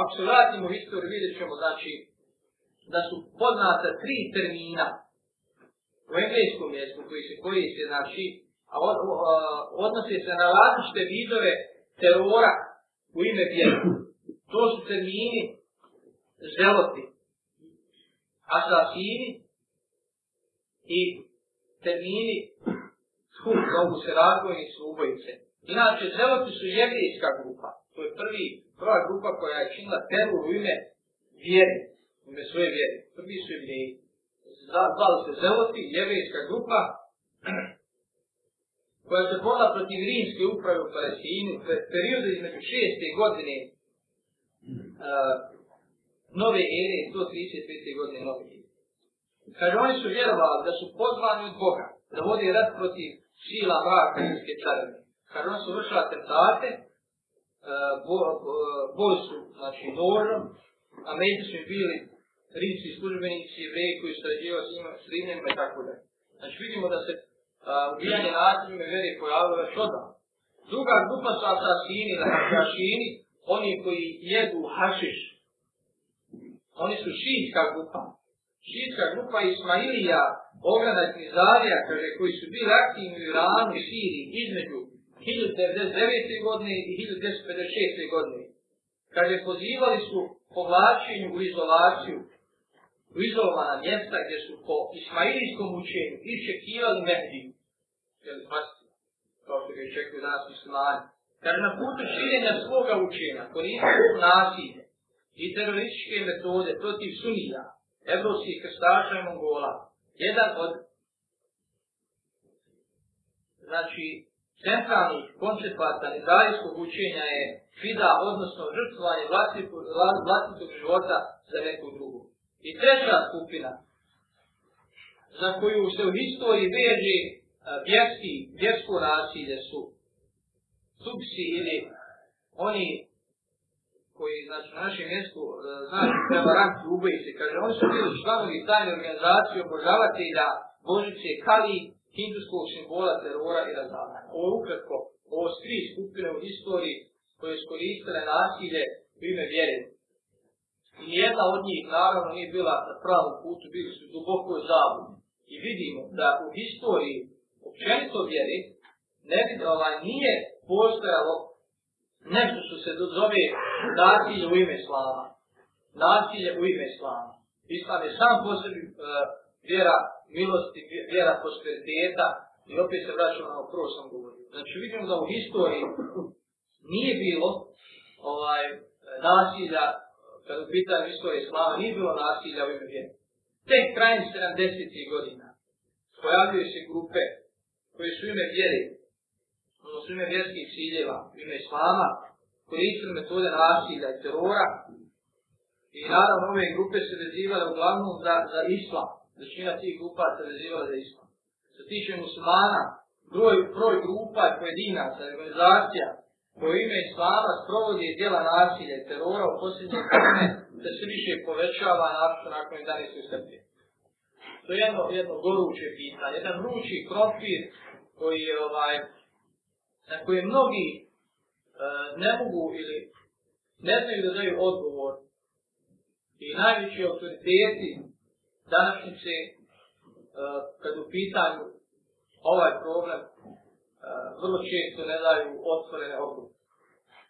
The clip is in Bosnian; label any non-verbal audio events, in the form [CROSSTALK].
Ako se vratimo u istoriju, vidjet ćemo, znači, da su poznata tri termina u engleskom jeziku koji se koriste, znači, a od, odnose se na različite vidove terora u ime vjera. To su termini zeloti, asasini i termini skup, kao u Serakovi i Subojice. Inače, zeloti su jevrijska grupa. To je prvi, prva grupa koja je činila teru u ime vjeri, u ime svoje vjeri. Prvi su jevrijeji. Zvali se Zeloti, jevrijska grupa, [CLEARS THROAT] koja se bola protiv rimske uprave u Palestini u periodu između šeste godine uh, nove ere i 135. godine nove ere. Kaže, oni su vjerovali da su pozvani od Boga da vodi rat protiv sila mraka i rimske carne. Kaže, oni su vršali atentate, vojsku, bo, znači Dornom, a među su bili rimski službenici, jevreji koji su sređivao s njima, s Rimljima i tako da. Znači vidimo da se ubijanje na Atrime vere pojavilo već odavno. Druga grupa su asasini, da znači, kašini, oni koji jedu hašiš. Oni su šiitska grupa. Šiitska grupa Ismailija, Bogdana i Knizarija, kaže, koji su bili aktivni u Iranu i Siriji između 1999. godine i 1956. godine. Kaže, pozivali su povlačenju u izolaciju, u izolovana mjesta gdje su po ismailijskom učenju iščekivali Mehdiju. Jel, pasti, kao što ga iščekuju danas muslimani. Kaže, na putu širenja svoga učenja, koristili su nasilje i terorističke metode protiv sunija, evropskih krstaša i mongola, jedan od Znači, centralnih konceptata nezavijskog učenja je fida, odnosno žrtvovanje vlastitog života za neku drugu. I treća skupina, za koju se u historiji veže e, vjerski, vjersko nasilje su subsi ili oni koji znači, na našem mjestu e, znači prevaranti ubojice, kaže, oni su bili članovi tajne organizacije obožavatelja Božice Kali, hinduskog simbola terora i razdavanja. Ovo je ukratko, ovo su tri skupine u historiji koje su koristile nasilje u ime vjere. I nijedna od njih naravno nije bila na pravom putu, bili su duboko zavodni. I vidimo da u historiji općenito vjeri ne bi da ovaj nije postojalo nešto što se zove nasilje u ime slava. Nasilje u ime slava. Islam je sam po sebi uh, vjera milosti, vjera posteriteta i opet se vraćamo na ono prvo sam govorio. Znači vidimo da u historiji nije bilo ovaj nasilja, kad u pitanju istoje slava, nije bilo nasilja u ime vjeri. Tek krajem 70. godina pojavljuju se grupe koje su ime vjeri, ono su ime vjerskih ciljeva, ime slava, koristili metode nasilja i terora i naravno ove grupe se vezivale uglavnom za, za islam većina tih grupa se vezivala za islam. Što tiče muslimana, broj, broj grupa pojedinaca, organizacija koje ime islama sprovodi djela nasilja i terora u posljednje vrijeme da se više povećava nakon nakon 11. srpnje. To je jedno, jedno goruće pitanje, jedan vrući profil koji je ovaj, na koje mnogi e, ne mogu ili ne znaju da daju odgovor i najveći autoriteti današnjice, eh, kad u pitanju ovaj problem, eh, vrlo često ne daju otvorene odgovore.